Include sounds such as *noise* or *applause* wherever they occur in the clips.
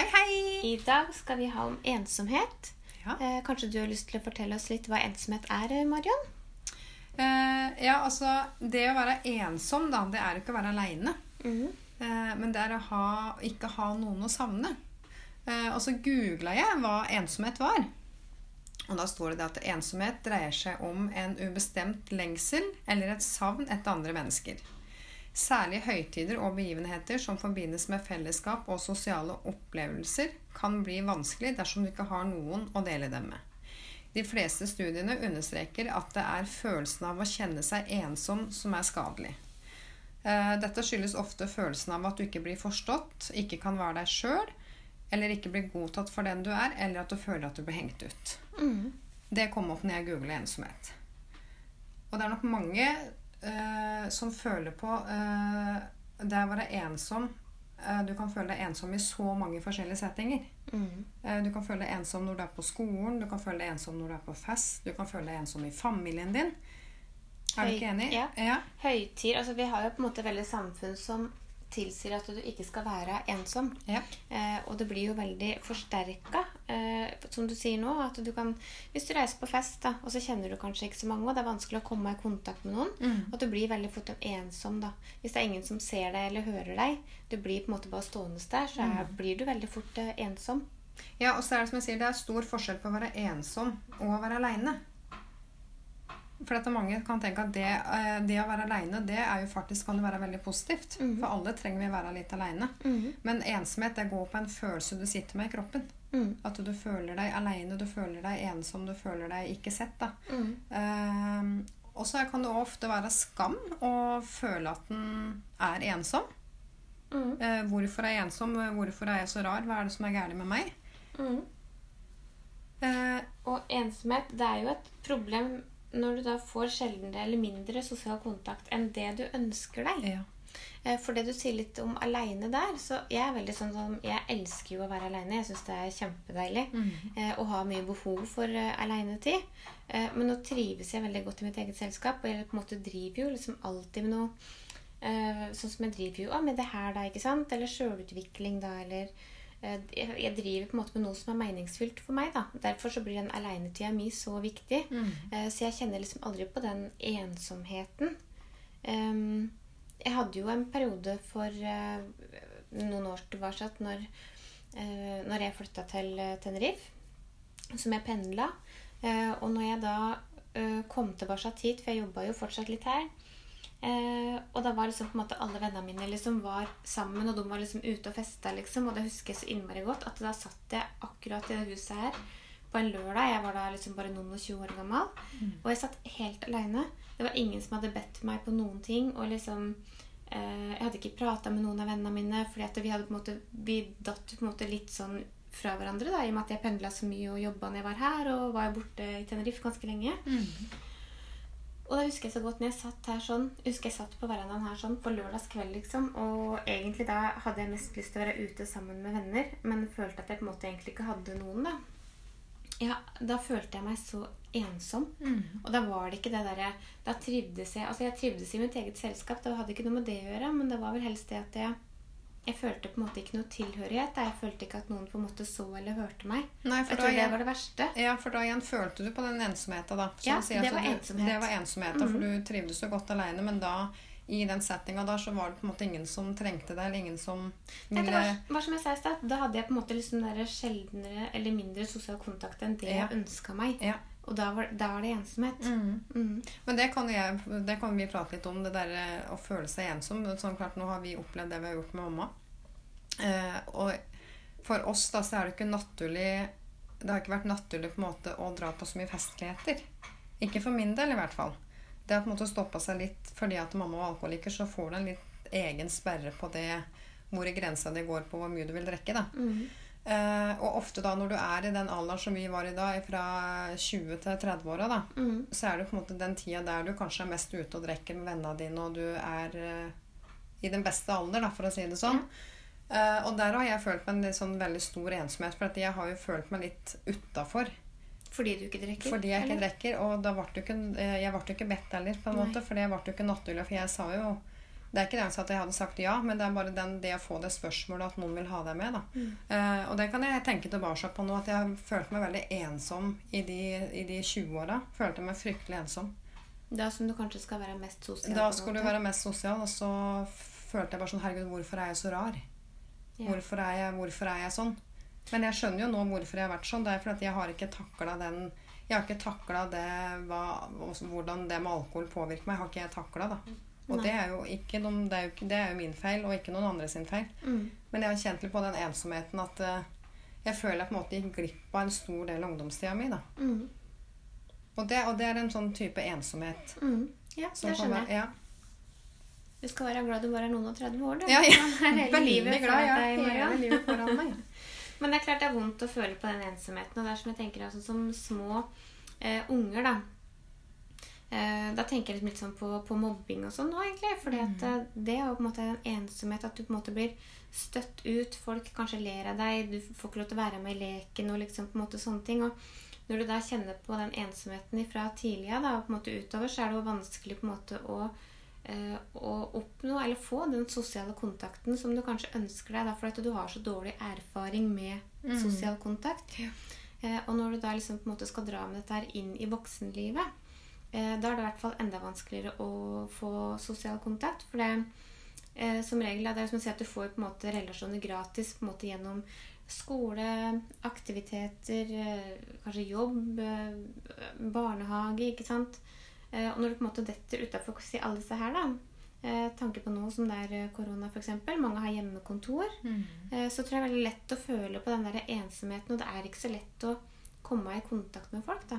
Hei, hei! I dag skal vi ha om ensomhet. Ja. Eh, kanskje du har lyst til å fortelle oss litt hva ensomhet er, eh, Marion? Eh, ja, altså Det å være ensom, da, det er ikke å være aleine. Mm. Eh, men det er å ha, ikke ha noen å savne. Eh, og så googla jeg hva ensomhet var. Og da står det det at ensomhet dreier seg om en ubestemt lengsel eller et savn etter andre mennesker. Særlig høytider og begivenheter som forbindes med fellesskap og sosiale opplevelser, kan bli vanskelig dersom du ikke har noen å dele dem med. De fleste studiene understreker at det er følelsen av å kjenne seg ensom som er skadelig. Eh, Dette skyldes ofte følelsen av at du ikke blir forstått, ikke kan være deg sjøl, eller ikke blir godtatt for den du er, eller at du føler at du blir hengt ut. Mm. Det kom opp når jeg googla ensomhet. Og det er nok mange eh, som føler på uh, det å være ensom uh, Du kan føle deg ensom i så mange forskjellige settinger. Mm. Du kan føle deg ensom når du er på skolen, du kan føle deg ensom når du er på fest, du kan føle deg ensom i familien din. Er du ikke enig? ja. ja. Høytid Altså, vi har jo på en måte veldig samfunn som tilsier at du ikke skal være ensom. Ja. Eh, og det blir jo veldig forsterka, eh, som du sier nå. At du kan, hvis du reiser på fest, da, og så kjenner du kanskje ikke så mange, og det er vanskelig å komme i kontakt med noen, Mm. at du blir veldig fort ensom. da. Hvis det er ingen som ser deg eller hører deg, du blir på en måte bare stående der, så er, blir du veldig fort eh, ensom. Ja, og så er det som jeg sier, det er stor forskjell på å være ensom og å være aleine. For at mange kan tenke at det, eh, det å være aleine, det er jo faktisk kan jo være veldig positivt. Mm. For alle trenger vi å være litt aleine. Mm. Men ensomhet det går på en følelse du sitter med i kroppen. Mm. At du føler deg aleine, du føler deg ensom, du føler deg ikke sett. da. Mm. Eh, og så kan det ofte være skam å føle at en er ensom. Mm. Eh, hvorfor er jeg ensom? Hvorfor er jeg så rar? Hva er det som er galt med meg? Mm. Eh, Og ensomhet, det er jo et problem når du da får sjeldnere eller mindre sosial kontakt enn det du ønsker deg. ja. Eh, For det du sier litt om aleine der, så jeg er veldig sånn som Jeg elsker jo å være aleine. Jeg syns det er kjempedeilig. mm. eh, Og har mye behov for uh, aleinetid. Eh, men nå trives jeg veldig godt i mitt eget selskap, og jeg på en måte driver jo liksom alltid med noe eh, Sånn som jeg driver jo ah, med det her, da, ikke sant? Eller sjølutvikling, da, eller jeg jeg driver på en måte med noe som er meningsfylt for meg. da. Derfor så blir den aleinetida mi så viktig. Mm. Eh, Så jeg kjenner liksom aldri på den ensomheten. Ehm, jeg hadde jo en periode for eh, noen år tilbake når, når jeg flytta til Tenerife, som jeg pendla. Eh, og når jeg da eh, kom tilbake hit, for jeg jobba jo fortsatt litt her eh, Og da var liksom på en måte alle vennene mine liksom var sammen, og de var liksom ute og festa, liksom. Og det husker jeg så innmari godt, at da satt jeg akkurat i det huset her på en lørdag. Jeg var da liksom bare noen og 20 år gammel. Og jeg satt helt aleine. Det var ingen som hadde bedt meg på noen ting. Og liksom eh, Jeg hadde ikke prata med noen av vennene mine, fordi at vi hadde på en måte Vi datt på en måte litt sånn fra hverandre, da, i og med at jeg pendla så mye og jobba når jeg var her, og var borte i Tenerife ganske lenge. Og da husker jeg så godt når jeg satt her sånn husker jeg satt på verandaen her sånn på lørdagskveld, liksom. Og egentlig da hadde jeg mest lyst til å være ute sammen med venner, men følte at jeg på en måte egentlig ikke hadde noen, da. Ja, da følte jeg meg så ensom. Mm. Og da var det ikke det derre Da trivdes jeg Altså, jeg trivdes i mitt eget selskap, det hadde ikke noe med det å gjøre, men det var vel helst det at jeg jeg følte på en måte ikke noe tilhørighet. Jeg følte ikke at noen på en måte så eller hørte meg. Nei, Jeg tror det var det verste. ja, for da igjen følte du på den ensomheten, da. Som Ja, du sier, det at var du- ensomhet. Det var ensomheten, For du trivdes så godt aleine, men da i den settinga der så var det på en måte ingen som trengte deg, eller ingen som ville det var, var som jeg sa i stad, Da hadde jeg på en måte liksom der sjeldnere eller mindre sosial kontakt enn det Ja. jeg ønska meg. Ja. Og da var, da var det ensomhet. Mm. Mm. Men det kan, jeg, det kan vi prate litt om, det der eh, å føle seg ensom. Sånn klart, Nå har vi opplevd det vi har gjort med mamma. Eh, og for oss da, så er det ikke naturlig Det har ikke vært naturlig på en måte å dra på så mye festligheter. Ikke for min del, i hvert fall. Det har på en måte stoppa seg litt fordi at mamma var alkoholiker, så får du en litt egen sperre på det hvor i grensa det går på hvor mye du vil drikke. da. Mm. Eh, og ofte da når du er i den alderen som vi var i da, fra 20 til 30-åra, da, Mm. så er det på en måte den tida der du kanskje er mest ute og drikker med vennene dine, og du er eh, i den beste alder, da, for å si det sånn. Eh, og der har jeg følt meg en litt sånn veldig stor ensomhet, for jeg har jo følt meg litt utafor. Fordi du ikke drikker? Fordi jeg ikke drikker, og da ble du ikke, eh, jeg ble ikke bedt heller, på en Nei. måte, for det ble jo ikke naturlig, for jeg sa jo det er ikke det at jeg hadde sagt ja, men det er bare den, det å få det spørsmålet at noen vil ha deg med. da. Mm. Uh, og det kan jeg tenke tilbake på nå, at jeg har følt meg veldig ensom i de, i de 20-åra. Følte meg fryktelig ensom. Da som du kanskje skal være mest sosial? Da skulle du være mest sosial, og så følte jeg bare sånn Herregud, hvorfor er jeg så rar? Hvorfor, er jeg, hvorfor er jeg sånn? Men jeg skjønner jo nå hvorfor jeg har vært sånn. Det er fordi jeg har ikke takla den Jeg har ikke takla hvordan det med alkohol påvirker meg. har ikke jeg takla, da. Og det er noen, det er jo, det er jo min feil, og ikke noen andre sin feil. Mm. Men jeg har kjent litt på den ensomheten at uh, jeg føler jeg på en måte gikk glipp av en stor del av ungdomstida mi. da. Mm. Og det, og det er en sånn type ensomhet. Mm. Ja, det skjønner jeg. Ja. Du skal være glad du bare er noen og 30 år, du. Ja, ja. Veldig glad. Foran deg, hele livet foran meg. *laughs* Men det er klart det er vondt å føle på den ensomheten. Og det er som jeg tenker altså, som små eh, unger, da. Eh, da tenker jeg liksom litt sånn på, på mobbing og sånn nå, egentlig. Fordi at eh, det er jo på en måte en ensomhet at du på en måte blir støtt ut. Folk kanskje ler av deg. Du får ikke lov til å være med i leken og liksom på en måte sånne ting. Og når du da kjenner på den ensomheten fra tidlig av og på en måte utover, så er det jo vanskelig på en måte å å oppnå eller få den sosiale kontakten som du kanskje ønsker deg. Da, for at du har så dårlig erfaring med Mm. sosial kontakt. Ja. Eh, og når du da liksom på en måte skal dra med dette her inn i voksenlivet, eh, da er det i hvert fall enda vanskeligere å få sosial kontakt. For det eh, som regel det er som å si at du får på en måte relasjoner gratis på en måte gjennom skole, aktiviteter, eh, kanskje jobb, eh, barnehage, ikke sant. Eh, og når du på en måte detter utafor alle disse her, da, eh, tanke på nå som det er eh, korona f.eks., mange har hjemmekontor, eh, så tror jeg det er veldig lett å føle på den der ensomheten, og det er ikke så lett å komme i kontakt med folk, da.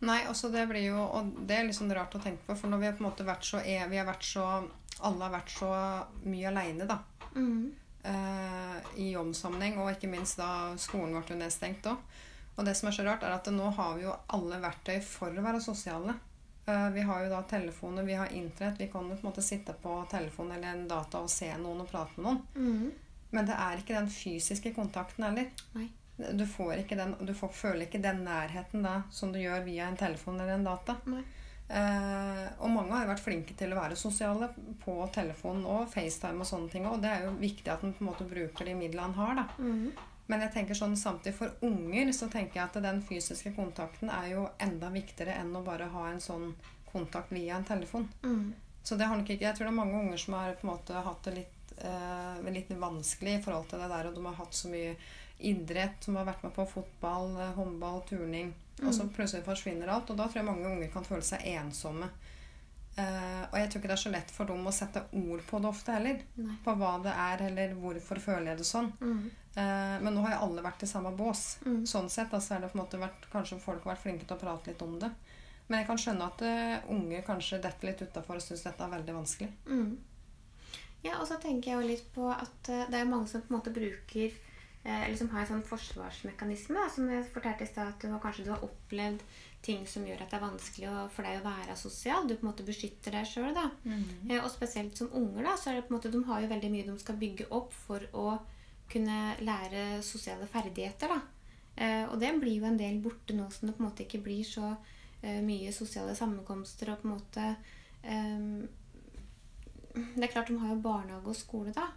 Nei, også det blir jo Og det er litt sånn rart å tenke på, for når vi har på en måte vært så e- Vi har vært så Alle har vært så mye aleine, da. Mm. eh, I jobbsammenheng, og ikke minst da skolen ble jo nedstengt òg. Og det som er så rart, er at nå har vi jo alle verktøy for å være sosiale. Eh, vi har jo da telefoner, vi har internett. Vi kan jo på en måte sitte på telefon eller en data og se noen og prate med noen. Mm. Men det er ikke den fysiske kontakten heller. Nei. Du, får ikke den, du får, føler ikke den nærheten da som du gjør via en telefon eller en data. Nei. Eh, og mange har jo vært flinke til å være sosiale på telefon og FaceTime og sånne ting. Og det er jo viktig at en på en måte bruker de midlene han har. da. Mm. Men jeg tenker sånn samtidig for unger så tenker jeg at den fysiske kontakten er jo enda viktigere enn å bare ha en sånn kontakt via en telefon. Mm. Så det har nok ikke, jeg tror det er mange unger som har på en måte hatt det litt, eh, litt vanskelig i forhold til det der. Og de har hatt så mye idrett, som har vært med på fotball, eh, håndball, turning. Og så plutselig forsvinner alt. Og da tror jeg mange unger kan føle seg ensomme. Eh, og jeg tror ikke det er så lett for dem å sette ord på det ofte heller. Nei. På hva det er, eller hvorfor føler jeg det sånn. Mm. Uh, men nå har jo alle vært i samme bås. Mm. Sånn sett altså er det på en måte vært, Kanskje folk har vært flinke til å prate litt om det. Men jeg kan skjønne at uh, unge kanskje detter litt utafor og syns dette er veldig vanskelig. Mm. Ja, og så tenker jeg jo litt på at det er mange som på en måte bruker Eller som har en sånn forsvarsmekanisme. Som jeg fortalte i stad, at du har, kanskje du har opplevd ting som gjør at det er vanskelig å, for deg å være sosial. Du på en måte beskytter deg sjøl. Eh, og spesielt som unger, da, så er det på en måte, de har jo veldig mye de skal bygge opp for å kunne lære sosiale ferdigheter. Da. Eh, og det blir jo en del borte nå som det på en måte ikke blir så eh, mye sosiale sammenkomster og på en måte eh, Det er klart de har jo barnehage og skole, da.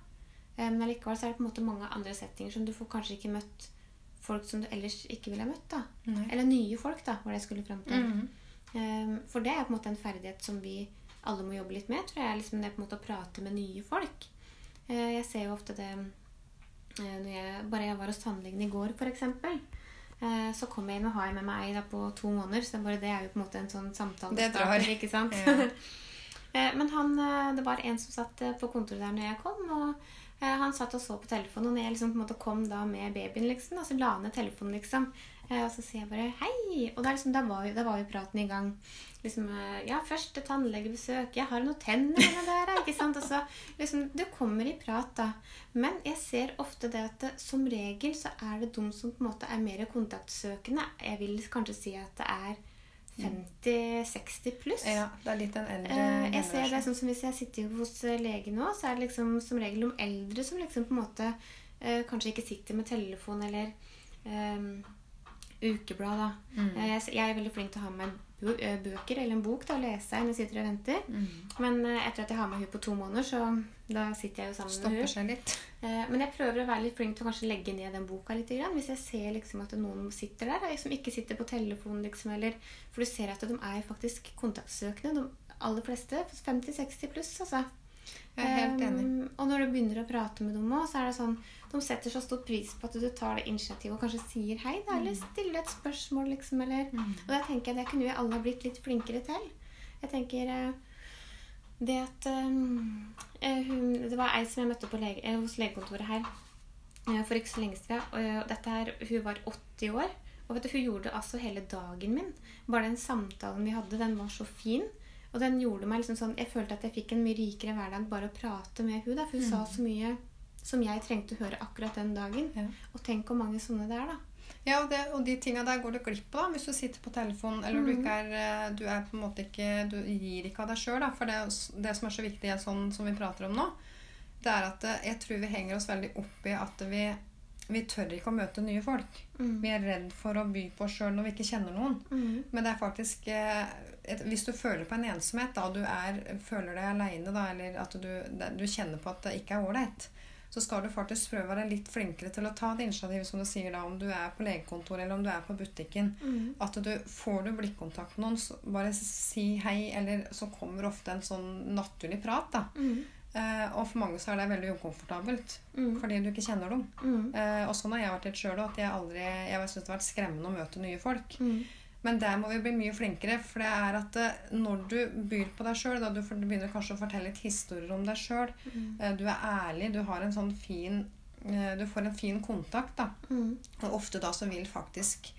Eh, men allikevel så er det på en måte mange andre settinger som du får kanskje ikke møtt folk som du ellers ikke ville møtt. da. Nei. Eller nye folk, da, var det jeg skulle fram til. Mm -hmm. um, For det er på en måte en ferdighet som vi alle må jobbe litt med, tror jeg. liksom Det på en måte å prate med nye folk. Uh, Jeg ser jo ofte det uh, når jeg, Bare jeg var hos tannlegen i går, f.eks. Så kom jeg inn og har jeg med meg ei da på to måneder. Så bare det er jo på en måte en sånn samtale. Det drar. Ikke sant? Ja. *laughs* Eh, Men han, eh, det var en som satt eh, på kontoret der når jeg kom. og eh, Han satt og så på telefonen, og jeg liksom på en måte kom da med babyen, liksom, da, så la han ned telefonen liksom, Eh, og så sier jeg bare 'hei'. Og da, liksom, da, var, vi, da var vi praten i gang. Liksom, eh, ja, først et tannlegebesøk. 'Jeg har noen tenner med der', ikke sant? Og så liksom, Du kommer i prat, da. Men jeg ser ofte det at det, som regel så er det de som på en måte er mer kontaktsøkende. Jeg vil kanskje si at det er 50-60 pluss. Ja, det er litt en eldre Eh, jeg ser det generasjon. sånn som Hvis jeg sitter hos eh, lege nå, så er det liksom som regel om eldre som liksom på en måte eh, kanskje ikke sitter med telefon eller eh, ukeblad. da. Mm. Jeg, jeg er veldig flink til å ha med bøker eller en bok da, og lese når jeg sitter og venter. Mm. Men uh, etter at jeg har med henne på to måneder, så da sitter jeg jo sammen med Stopper henne. seg litt. Uh, Men jeg prøver å være litt flink til å kanskje legge ned den boka litt. Grann, hvis jeg ser liksom at noen sitter der da, som ikke sitter på telefon. Liksom, eller, for du ser at de er faktisk kontaktsøkende. De aller fleste. 50-60 pluss, altså. Jeg er helt enig. Um, og når du begynner å prate med dem òg, så er det sånn De setter så stor pris på at du tar det initiativet og kanskje sier hei, da, eller stiller et spørsmål, liksom. Eller, Mm. Og da tenker jeg det kunne vi alle ha blitt litt flinkere til. Jeg tenker eh, det at um, hun, Det var ei som jeg møtte på lege, eh, hos legekontoret her eh, for ikke så lenge siden. Og eh, dette her, hun var 80 år. Og vet du, hun gjorde altså hele dagen min. Bare den samtalen vi hadde, den var så fin. Og den gjorde meg liksom sånn Jeg følte at jeg fikk en mye rikere hverdag bare å prate med hun da, For hun sa så mye som jeg trengte å høre akkurat den dagen. Ja. Og tenk hvor mange sånne det er, da. Ja, og, det, og de tinga der går du glipp av hvis du sitter på telefonen eller du Mhm. ikke er eh, Du er på en måte ikke Du gir ikke av deg sjøl, da. For det, er det som er så viktig sånn som vi prater om nå, det er at eh, jeg tror vi henger oss veldig opp i at vi, vi tør ikke å møte nye folk. Mm. Vi er redd for å by på oss sjøl når vi ikke kjenner noen. Mm. Men det er faktisk eh, et, Hvis du føler på en ensomhet, da du er, føler deg aleine, eller at du, du kjenner på at det ikke er ålreit, så skal du faktisk prøve å være litt flinkere til å ta det initiativet, som du sier da, om du er på legekontoret eller om du er på butikken. Mm. At du får du blikkontakt med noen, så bare si hei, eller så kommer ofte en sånn naturlig prat. da. Eh, og for mange så er det veldig ukomfortabelt, Mm. fordi du ikke kjenner dem. Mm. Eh, og sånn har jeg vært litt sjøl òg, jeg aldri Jeg syns det har vært skremmende å møte nye folk. Mm. Men der må vi bli mye flinkere, for det er at eh, når du byr på deg sjøl, da du begynner kanskje å fortelle litt historier om deg sjøl, Mm. du er ærlig, du har en sånn fin Du får en fin kontakt, da. Mm. Og ofte da så vil faktisk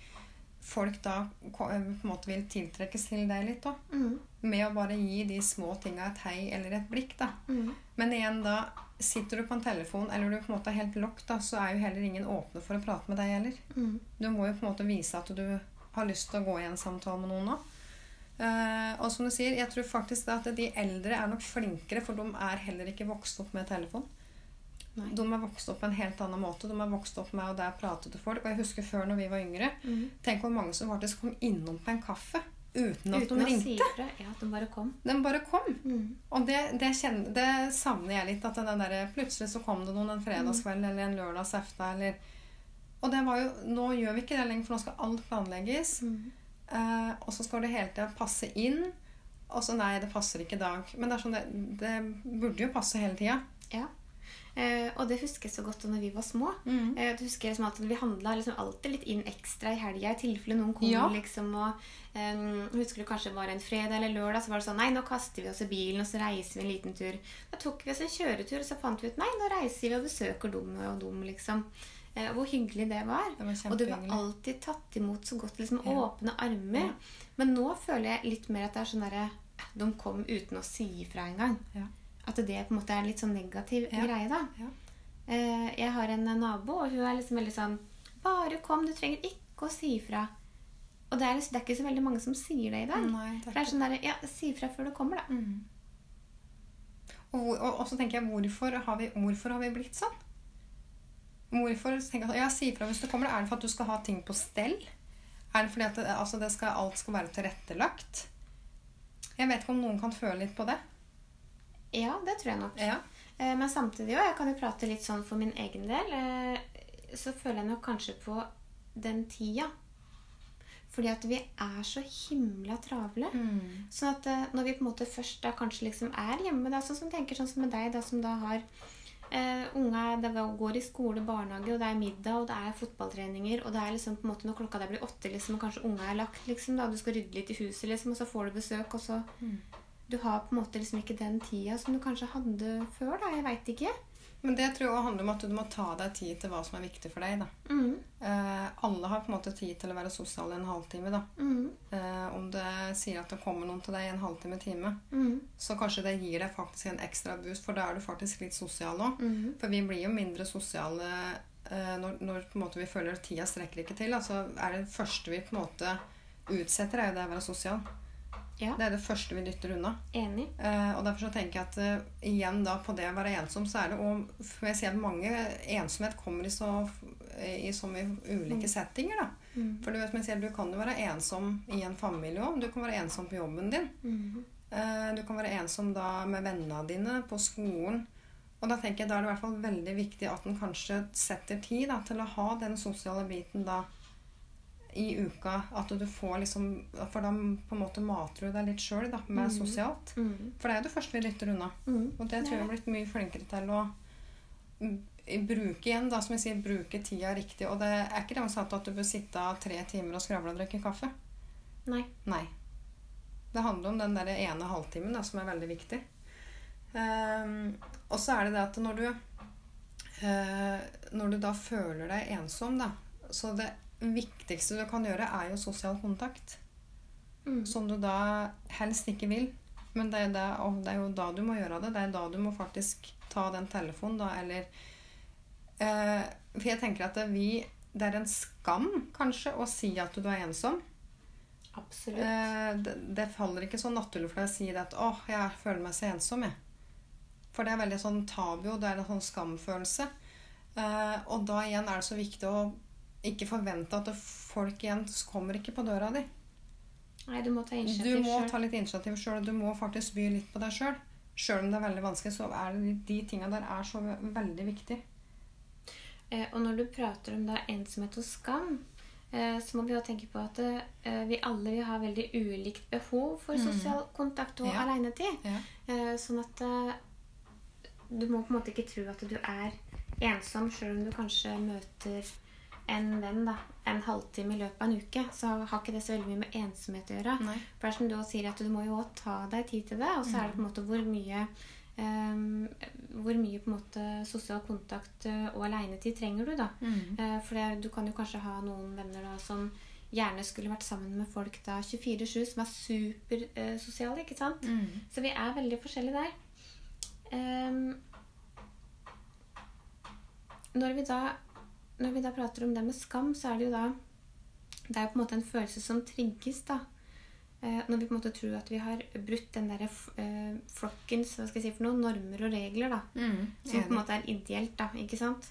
folk da eh, på en måte vil tiltrekkes til deg litt da. Mm. Med å bare gi de små tinga et hei eller et blikk, da. Mm. Men igjen da, sitter du på en telefon eller du på en måte er helt lokk, da, så er jo heller ingen åpne for å prate med deg heller. Mm. Du må jo på en måte vise at du har lyst til å gå i en samtale med noen nå. Uh, og som du sier, jeg tror faktisk at de eldre er nok flinkere, for de er heller ikke vokst opp med telefon. Nei. De er vokst opp på en helt annen måte. De er vokst opp med å der prate til folk. Og jeg husker før når vi var yngre, Mm. tenk hvor mange som faktisk kom innom på en kaffe uten at Uten de ringte. si ifra. Ja, at de bare kom. De bare kom. Mm. Og det, det, kjenner, det savner jeg litt. At den der, plutselig så kom det noen en fredagskveld eller en lørdagsefta Eller, og det var jo, nå gjør vi ikke det lenger, for nå skal alt planlegges. Mm. Eh, og så skal det hele tida passe inn. Og så nei, det passer ikke i dag. Men det, er sånn, det, det burde jo passe hele tida. Ja. Eh, og det husker jeg så godt når vi var små. Eh, du husker liksom at Vi handla liksom alltid litt inn ekstra i helga i tilfelle noen kom. Ja. liksom, og eh, Husker du kanskje det var en fredag eller lørdag, så var det sånn Nei, nå kaster vi oss i bilen og så reiser vi en liten tur. Da tok vi oss en kjøretur, og så fant vi ut Nei, nå reiser vi og besøker dum og dum, liksom. Eh, hvor hyggelig det var. Det var Og du var alltid tatt imot så godt. liksom Ja. Åpne armer. Ja. Men nå føler jeg litt mer at det er sånn derre De kom uten å si ifra engang. Ja. At det på en måte er en litt sånn negativ Ja. greie, da. Ja. Eh, jeg har en nabo, og hun er liksom veldig sånn Bare kom, du trenger ikke å si ifra. Og det er, liksom- det er ikke så veldig mange som sier det i dag. Nei, det er det er sånn der, Ja, si ifra før du kommer, da. Mm. Og, og, og så tenker jeg, hvorfor har vi, hvorfor har vi blitt sånn? Hvorfor tenker jeg, ja, Si ifra hvis du kommer. Er det for at du skal ha ting på stell? Er det fordi at det, altså det skal, alt skal være tilrettelagt? Jeg vet ikke om noen kan føle litt på det. Ja, det tror jeg nok. Ja. Eh, Men samtidig òg, jeg kan jo prate litt sånn for min egen del, eh, så føler jeg nok kanskje på den tida. Fordi at vi er så himla travle. Mm. Sånn at eh, når vi på en måte først da kanskje liksom er hjemme, da, sånn som tenker sånn som med deg, da, som da har Uh, unga går i skole, barnehage, og det er middag, og det er fotballtreninger, og det er liksom på en måte når klokka der blir åtte, liksom, og kanskje unga er lagt, liksom, da, og du skal rydde litt i huset, liksom, og så får du besøk, og så Mm. Du har på en måte liksom ikke den tida som du kanskje hadde før, da. Jeg veit ikke. Men det tror jeg også handler om at du må ta deg tid til hva som er viktig for deg. da. Mm. Eh, alle har på en måte tid til å være sosiale en halvtime. da. Mm. Eh, om det sier at det kommer noen til deg i en halvtime time, Mm. så kanskje det gir deg faktisk en ekstra boost, for da er du faktisk litt sosial òg. Mm. For vi blir jo mindre sosiale eh, når, når på en måte vi føler at tida strekker ikke til. Altså er det første vi på en måte utsetter, er jo det å være sosial. Ja. Det er det første vi dytter unna. Enig. Eh, og derfor så tenker jeg at eh, igjen da på det å være ensom, så er det òg For jeg ser at mange ensomhet kommer i så, i så mye ulike settinger, da. Mm. For du vet, men ser, du kan jo være ensom i en familie òg. Du kan være ensom på jobben din. Mm. Eh, du kan være ensom da med vennene dine på skolen. Og da tenker jeg da er det i hvert fall veldig viktig at en kanskje setter tid da, til å ha den sosiale biten da i uka. At du får liksom For da på en måte mater du deg litt sjøl med mm. sosialt. Mm. For det er jo det første vi dytter unna. Mm. Og det tror jeg vi har blitt mye flinkere til å bruke igjen, da, som jeg sier, bruke tida riktig. Og det er ikke det sagt at du bør sitte tre timer og skravle og drikke kaffe. Nei. Nei. Det handler om den der ene halvtimen da, som er veldig viktig. Um, og så er det det at når du uh, Når du da føler deg ensom, da Så det viktigste du kan gjøre, er jo sosial kontakt. Mm. Som du da helst ikke vil. Men det er, da, det er jo da du må gjøre det. Det er da du må faktisk ta den telefonen, da, eller eh, For jeg tenker at det, vi, det er en skam, kanskje, å si at du er ensom. Absolutt. Eh, det, det faller ikke så naturlig for deg å si det at 'Å, jeg føler meg så ensom', jeg. For det er veldig sånn tabu, og det er en sånn skamfølelse. Eh, og da igjen er det så viktig å ikke forvente at folk igjen kommer ikke på døra di. Nei, du må ta initiativ Du må selv. ta litt initiativ sjøl, du må faktisk by litt på deg sjøl. Sjøl om det er veldig vanskelig, så er det de, tinga der er så veldig viktig. Eh, og når du prater om da ensomhet og skam, eh, så må vi jo tenke på at eh, vi alle vi har veldig ulikt behov for Mm. sosial kontakt og Ja. alenetid. Ja. Eh, sånn at eh, du må på en måte ikke tro at du er ensom, sjøl om du kanskje møter en venn da, en halvtime i løpet av en uke. Så har ikke det så veldig mye med ensomhet å gjøre. Nei. For det er som du også sier, at du må jo også ta deg tid til det. Og så er det på en måte hvor mye Um, Hvor mye på en måte sosial kontakt eh, og alenetid trenger du, da. Mm. Uh, for det, du kan jo kanskje ha noen venner da som gjerne skulle vært sammen med folk da 24-7, som er supersosiale, ikke sant? Mm. Så vi er veldig forskjellige der. Um, når, vi da, når vi da prater om det med skam, så er det jo da Det er jo på en måte en følelse som trigges, da. Eh, når vi på en måte tror at vi har brutt den derre eh, flokkens hva skal jeg si for noe, normer og regler, da. Mm. Som på en måte er ideelt, da. Ikke sant?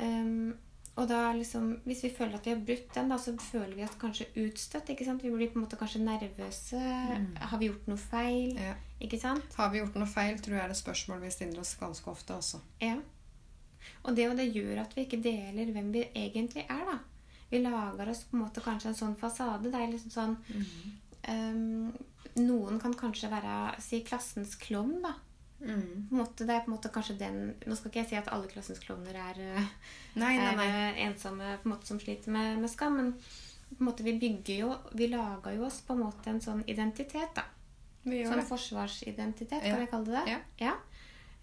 Um, og da liksom, Hvis vi føler at vi har brutt den, da, så føler vi oss kanskje utstøtt. ikke sant? Vi blir på en måte kanskje nervøse. Mm. Har vi gjort noe feil? Ja. Ikke sant? Har vi gjort noe feil, tror jeg er det spørsmål vi stiller oss ganske ofte. også. Ja. Og det og det gjør at vi ikke deler hvem vi egentlig er, da. Vi lager oss på en måte kanskje en sånn fasade. Det er liksom sånn ehm, Noen kan kanskje være si klassens klovn, da. Mm. Måte, det er på en måte kanskje den Nå skal ikke jeg si at alle klassens klovner er nei, Nei, nei, er eh, ensomme på en måte som sliter med, med skam. Men på en måte vi bygger jo Vi lager jo oss på en måte en sånn identitet, da. Sånn forsvarsidentitet, forsvarsidentitet, Ja. kan jeg kalle det. det. Ja. Eh,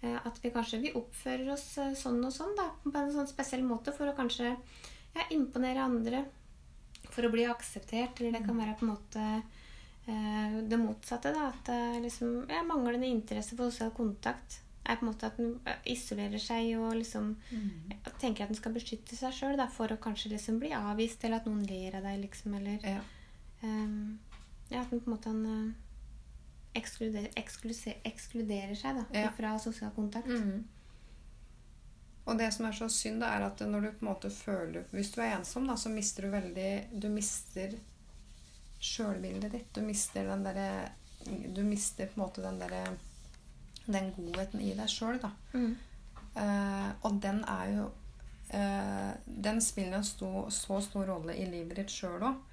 At vi kanskje vi oppfører oss eh, sånn og sånn, da. På en sånn spesiell måte for å kanskje ja, imponere andre. For å bli akseptert. Eller det kan være på en måte eh, det motsatte, da. At eh, liksom ja, manglende interesse for sosial kontakt er på en måte at den eh, isolerer seg og liksom Mm. tenker at den skal beskytte seg sjøl for å kanskje liksom bli avvist, eller at noen ler av deg, liksom, eller Ja. ehm, Ja, at den på en måte han eh, ekskluderer, ekskluderer seg da, Ja. fra sosial kontakt. Mm. Og det som er så synd, da, er at når du på en måte føler Hvis du er ensom, da, så mister du veldig Du mister sjølbildet ditt. Du mister den derre Du mister på en måte den derre Den godheten i deg sjøl, da. Mm. Uh, og den er jo uh, Den spiller en stor, så stor rolle i livet ditt sjøl òg.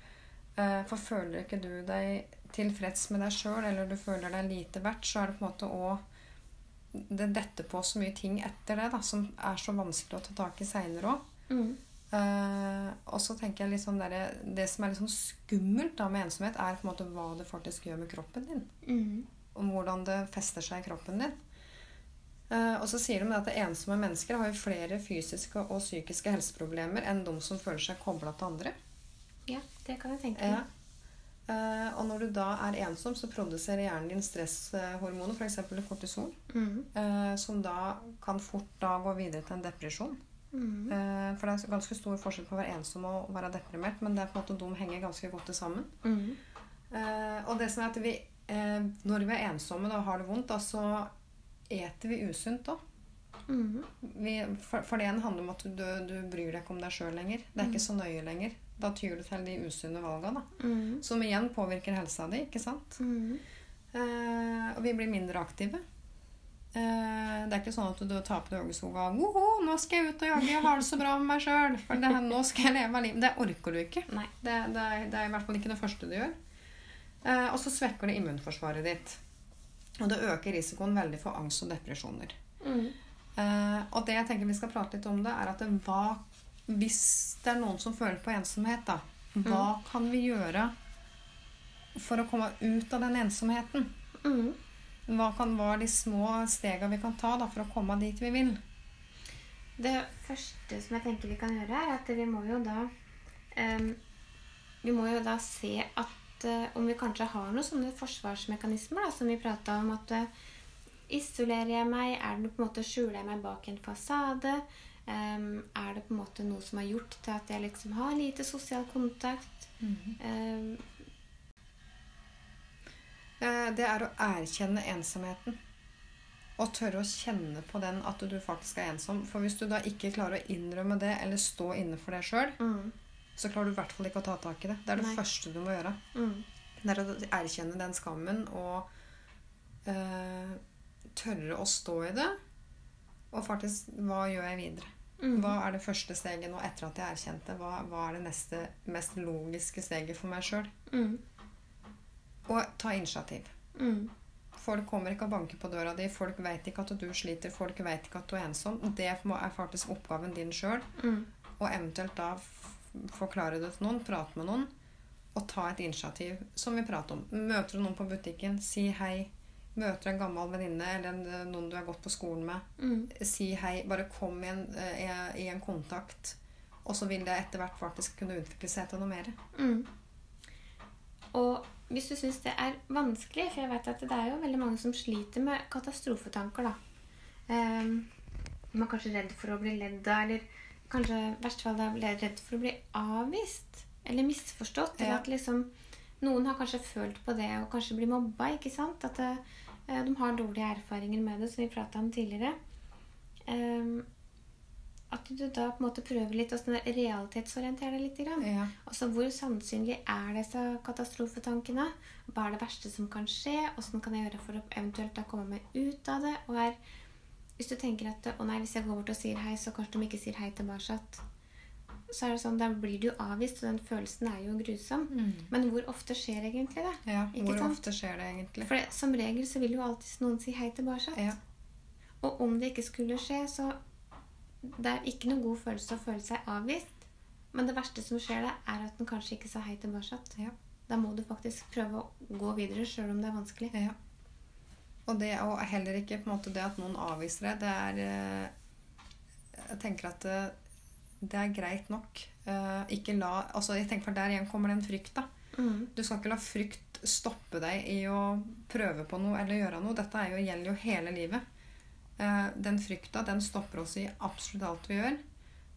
Uh, for føler ikke du deg tilfreds med deg sjøl, eller du føler deg lite verdt, så er det på en måte òg Det detter på så mye ting etter det da, som er så vanskelig å ta tak i seinere òg. Mm. Eh, og så tenker jeg liksom der, Det som er litt sånn skummelt da med ensomhet, er på en måte hva det faktisk gjør med kroppen din Mm. Og hvordan det fester seg i kroppen din. Uh, og så sier de at ensomme mennesker har jo flere fysiske og psykiske helseproblemer enn de som føler seg kobla til andre. Ja, det kan jeg tenke meg. meg. Eh, og når du da er ensom, så produserer hjernen din stresshormoner, f.eks. kortison, mm. uh, som da kan fort da gå videre til en depresjon. Mm. Uh, for det er ganske stor forskjell på å være ensom og å være deprimert, men det er på en måte de henger ganske godt sammen. Mm. Og det som er at vi, når vi er ensomme og har det vondt, da, så eter vi usunt òg. Mhm. For, for det handler om at du, du bryr deg ikke om deg sjøl lenger. Det er ikke så nøye lenger. Da tyr du til de usunne valgene, da. Mm. Som igjen påvirker helsa di, ikke sant? Mm. Eh, og vi blir mindre aktive. Eh, det er ikke sånn at du tar på deg joggeskoa og Oho, 'Nå skal jeg ut og jogge, jeg har det så bra med meg sjøl.' For det, nå skal jeg leve av livet. Det orker du ikke. Det, det, er, det er i hvert fall ikke det første du gjør. Eh, og så svekker det immunforsvaret ditt. Og det øker risikoen veldig for angst og depresjoner. Mm. Eh, og det jeg tenker vi skal prate litt om det, er at det, hva, hvis det er noen som føler på ensomhet, da, hva kan vi gjøre for å komme ut av den ensomheten? Mhm. Hva kan være de små stega vi kan ta da, for å komme dit vi vil? Det første som jeg tenker vi kan gjøre, er at vi må jo da um, Vi må jo da se at uh, om vi kanskje har noen sånne forsvarsmekanismer da, som vi prata om at uh, Isolerer jeg meg? Er det på en måte Skjuler jeg meg bak en fasade? Em, er det på en måte noe som har gjort til at jeg liksom har lite sosial kontakt? Mm -hmm. um, det er å erkjenne ensomheten. Og tørre å kjenne på den at du faktisk er ensom. For hvis du da ikke klarer å innrømme det, eller stå inne for det sjøl, mm, så klarer du i hvert fall ikke å ta tak i det. Det er det Nei. første du må gjøre. mm, Det er å erkjenne den skammen og uh, tørre å stå i det. Og faktisk Hva gjør jeg videre? Mm, Hva er det første steget nå etter at jeg erkjente? Hva, hva er det neste, mest logiske steget for meg sjøl? mm, Og ta initiativ. mm, Folk kommer ikke og banker på døra di. Folk vet ikke at du sliter. Folk vet ikke at du er ensom. Det er faktisk oppgaven din sjøl. mm, Og eventuelt da forklare det til noen, prate med noen. Og ta et initiativ, som vi prater om. Møter du noen på butikken, si hei. Møter en gammel venninne eller en, noen du har gått på skolen med, mm, si hei. Bare kom i en, eh, i en kontakt. Og så vil det etter hvert faktisk kunne utvikle seg til noe mer. Mm. Og hvis du syns det er vanskelig, for jeg vet at det er jo veldig mange som sliter med katastrofetanker, da. Um, man er kanskje redd for å bli ledd av, eller kanskje i verste fall da redd for å bli avvist. Eller misforstått. Eller at liksom Noen har kanskje følt på det og kanskje blir mobba. ikke sant? At eh, de har dårlige erfaringer med det, som vi prata om tidligere. Um, at du da på en måte prøver litt å sånn realitetsorientere deg litt. Grann. Ja. Altså, Hvor sannsynlig er disse katastrofetankene? Hva er det verste som kan skje? Hvordan kan jeg gjøre for å eventuelt komme meg ut av det? Og er, hvis du tenker at å nei, hvis jeg går bort og sier hei, så kanskje de ikke sier hei tilbake. Så er det sånn, Da blir du avvist, og den følelsen er jo grusom. Men hvor ofte skjer egentlig det? ja. Ikke Hvor sant? ofte skjer det egentlig? For det, som regel så vil jo alltid noen si hei tilbake. Ja. Og om det ikke skulle skje, så Det er ikke noen god følelse å føle seg avvist. Men det verste som skjer det er at den kanskje ikke sa hei tilbake. Ja. Da må du faktisk prøve å gå videre, sjøl om det er vanskelig. Ja. Og det og heller ikke på en måte det at noen avviser det. Det er eh, Jeg tenker at det, er greit nok. Eh, Ikke la altså jeg tenker for Der igjen kommer den frykta. Mm. Du skal ikke la frykt stoppe deg i å prøve på noe eller gjøre noe. Dette er jo, gjelder jo hele livet. Eh, Den frykta den stopper oss i absolutt alt vi gjør.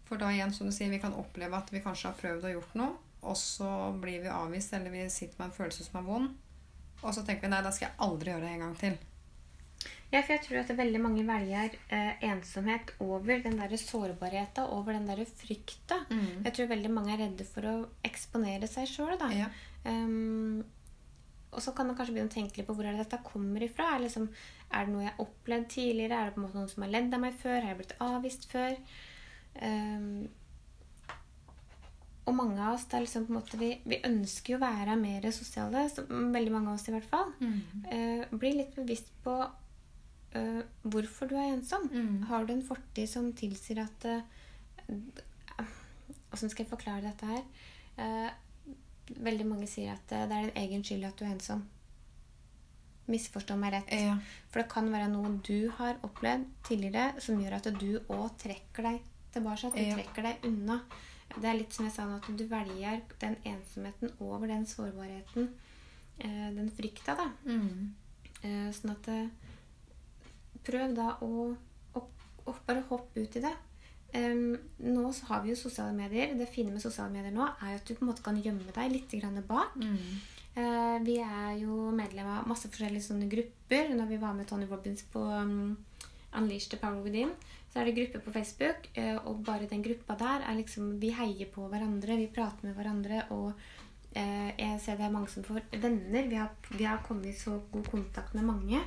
For da igjen, som du sier, vi kan oppleve at vi kanskje har prøvd og gjort noe, og så blir vi avvist, eller vi sitter med en følelse som er vond. Og så tenker vi nei, da skal jeg aldri gjøre det en gang til. Ja, for jeg tror at veldig mange velger eh, ensomhet over den der sårbarheten, over den der frykta. Jeg tror veldig mange er redde for å eksponere seg sjøl, da. Ja. Um, og så kan man kanskje begynne å tenke litt på hvor er det dette kommer ifra. Er, liksom, er det noe jeg har opplevd tidligere? Er det på en måte noen som har ledd av meg før? Har jeg blitt avvist før? Um, og mange av oss det er liksom på en måte, vi, vi ønsker jo å være mer sosiale. Så, veldig mange av oss i hvert fall. Mm. Uh, blir litt bevisst på eh, hvorfor du er ensom. Mm. Har du en fortid som tilsier at Åssen Hvordan skal jeg forklare dette her? Uh, veldig mange sier at eh, det er din egen skyld at du er ensom. misforstå meg rett. Ja. For det kan være noe du har opplevd tidligere som gjør at du òg trekker deg tilbake. Du Ja. trekker deg unna. Det er litt som jeg sa nå, at du velger den ensomheten over den sårbarheten. eh, Den frykta, da. Mm. Eh, Sånn at eh, Prøv da å, å, å bare hoppe ut i det. Um, nå så har vi jo sosiale medier. Det fine med sosiale medier nå er jo at du på en måte kan gjemme deg litt grann bak. Mm. Uh, vi er jo medlem av masse forskjellige sånne grupper. Når vi var med Tony Robbins på um, Unleash the Power Within, så er det grupper på Facebook. Uh, og bare den gruppa der er liksom Vi heier på hverandre, vi prater med hverandre. Og uh, jeg ser det er mange som får venner. Vi har, vi har kommet i så god kontakt med mange.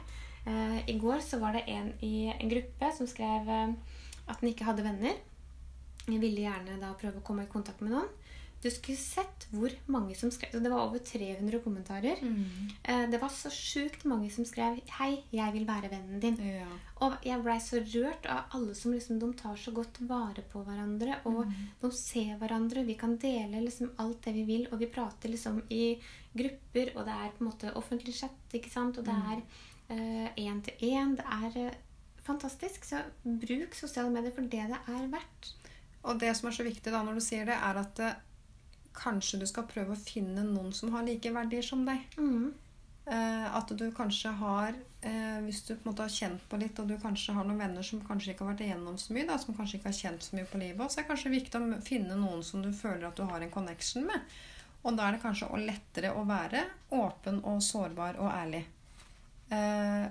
Eh, I går så var det en i en gruppe som skrev eh, at den ikke hadde venner. Jeg ville gjerne da prøve å komme i kontakt med noen. Du skulle sett hvor mange som skrev. Det var over 300 kommentarer. Mm. Eh, Det var så sjukt mange som skrev 'Hei, jeg vil være vennen din'. Ja. Og jeg blei så rørt av alle som liksom De tar så godt vare på hverandre. Og de ser hverandre. Vi kan dele liksom alt det vi vil. Og vi prater liksom i grupper, og det er på en måte offentlig chat, ikke sant? Og det er én til én. Det er eh, fantastisk. Så bruk sosiale medier for det det er verdt. Og det som er så viktig da når du sier det, er at eh, kanskje du skal prøve å finne noen som har like verdier som deg. Mm. Eh, at du kanskje har eh, Hvis du på en måte har kjent på litt, og du kanskje har noen venner som kanskje ikke har vært igjennom så mye, da, som kanskje ikke har kjent så mye på livet, så er det kanskje viktig å finne noen som du føler at du har en connection med. Og da er det kanskje lettere å være åpen og sårbar og ærlig. Eh,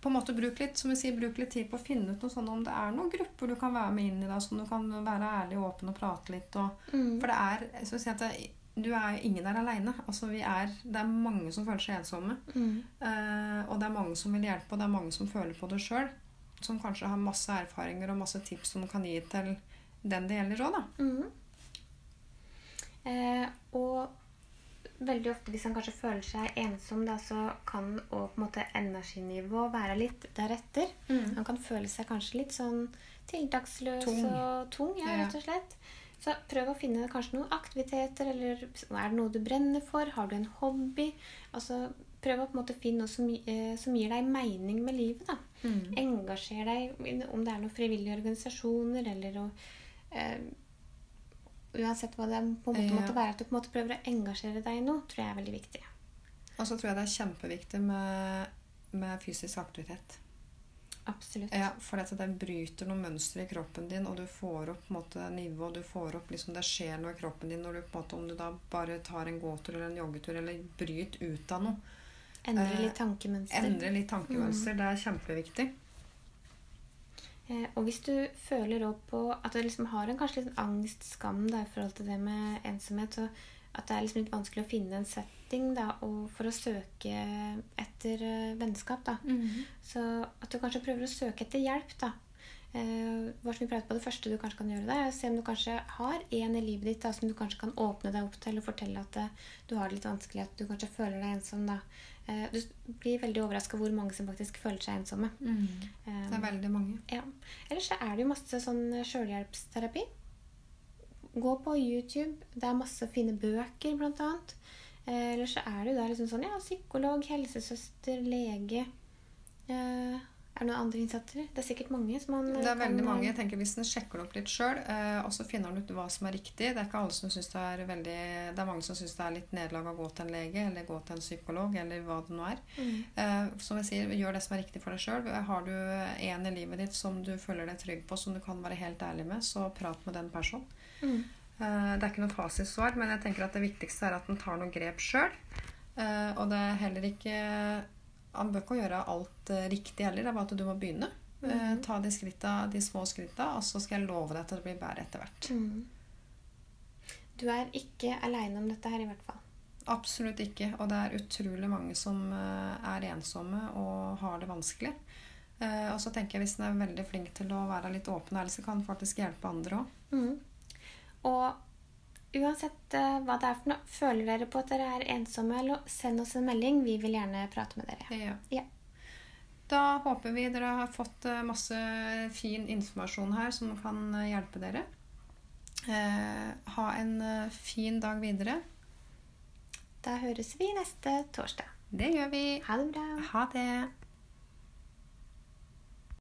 på en måte bruk litt som vi sier, bruk litt tid på å finne ut noe sånn om det er noen grupper du kan være med inn i, da, som du kan være ærlig og åpen og prate litt. Og, Mm. For det er så å si at det, du er ingen er aleine. Altså, er, det er mange som føler seg ensomme. Mm. Eh, og det er mange som vil hjelpe, og det er mange som føler på det sjøl. Som kanskje har masse erfaringer og masse tips som kan gi til den det gjelder òg, da. Mm. Eh, og veldig ofte hvis han kanskje føler seg ensom, da, så kan på en måte energinivået være litt deretter. Han kan føle seg kanskje litt sånn tiltaksløs Tung. og tung, ja, Ja. rett og slett. Så prøv å finne kanskje noen aktiviteter, eller er det noe du brenner for? Har du en hobby? Altså, prøv å på en måte finne noe som, eh, som gir deg mening med livet, da. Mm. Engasjer deg, om det er noen frivillige organisasjoner, eller å eh, Uansett hva det på en måte måtte være, at du på en måte prøver å engasjere deg i noe, tror jeg er veldig viktig. Og så tror jeg det er kjempeviktig med, med fysisk aktivitet. Absolutt. Ja, For det bryter noen mønstre i kroppen din, og du får opp måte, nivå, du får opp liksom, Det skjer noe i kroppen din når du på en måte, om du da bare tar en gåtur eller en joggetur eller bryter ut av noe. Endre Eh, litt tankemønster. Endre litt tankemønster. Det er kjempeviktig. Eh, og hvis du føler på at du liksom har en kanskje litt angst, skam da, i forhold til det med ensomhet, så at det er liksom litt vanskelig å finne en setting da, for å søke etter eh, vennskap. da. Så at du kanskje prøver å søke etter hjelp, da. Eh, hva som vi pratet på Det første du kanskje kan gjøre, der, er å se om du kanskje har en i livet ditt da, som du kanskje kan åpne deg opp til og fortelle at eh, du har det litt vanskelig, at du kanskje føler deg ensom. da. Eh, du blir veldig overraska hvor mange som faktisk føler seg ensomme. Eh, Det er veldig mange. ja. Ellers så er det jo masse sånn sjølhjelpsterapi. Gå på YouTube. Det er masse fine bøker, blant annet. Eh, Eller så er det jo da liksom sånn ja, psykolog, helsesøster, lege eh, Er det noen andre innsatser? Det er sikkert mange som man Det er kan, veldig mange. eh, Jeg tenker Hvis en sjekker det opp litt sjøl, eh, og så finner han ut hva som er riktig Det er ikke alle som synes det er veldig Det er mange som syns det er litt nederlag å gå til en lege eller gå til en psykolog eller hva det nå er. Mm. Eh, som jeg sier, gjør det som er riktig for deg sjøl. Har du en i livet ditt som du føler deg trygg på, som du kan være helt ærlig med, så prat med den personen. Mm. Eh, Det er ikke noe fasitsvar, men jeg tenker at det viktigste er at en tar noen grep sjøl. Og det er heller ikke Han bør ikke gjøre alt eh, riktig heller, det er bare at du må begynne. Eh, Ta de, skritta, de små skritta, og så skal jeg love deg at det blir bedre etter hvert. Mm. Du er ikke aleine om dette her, i hvert fall. Absolutt ikke. Og det er utrolig mange som eh, er ensomme og har det vanskelig. Og så tenker jeg hvis en er veldig flink til å være litt åpen og ærlig, så kan en faktisk hjelpe andre òg. Mm. Og uansett eh, hva det er for noe, føler dere på at dere er ensomme, eller send oss en melding. Vi vil gjerne prate med dere. Ja. Ja. Da håper vi dere har fått eh, masse fin informasjon her som kan eh, hjelpe dere. Eh, ha en fin dag videre. Da høres vi neste torsdag. Det gjør vi. Ha det bra. Ha det.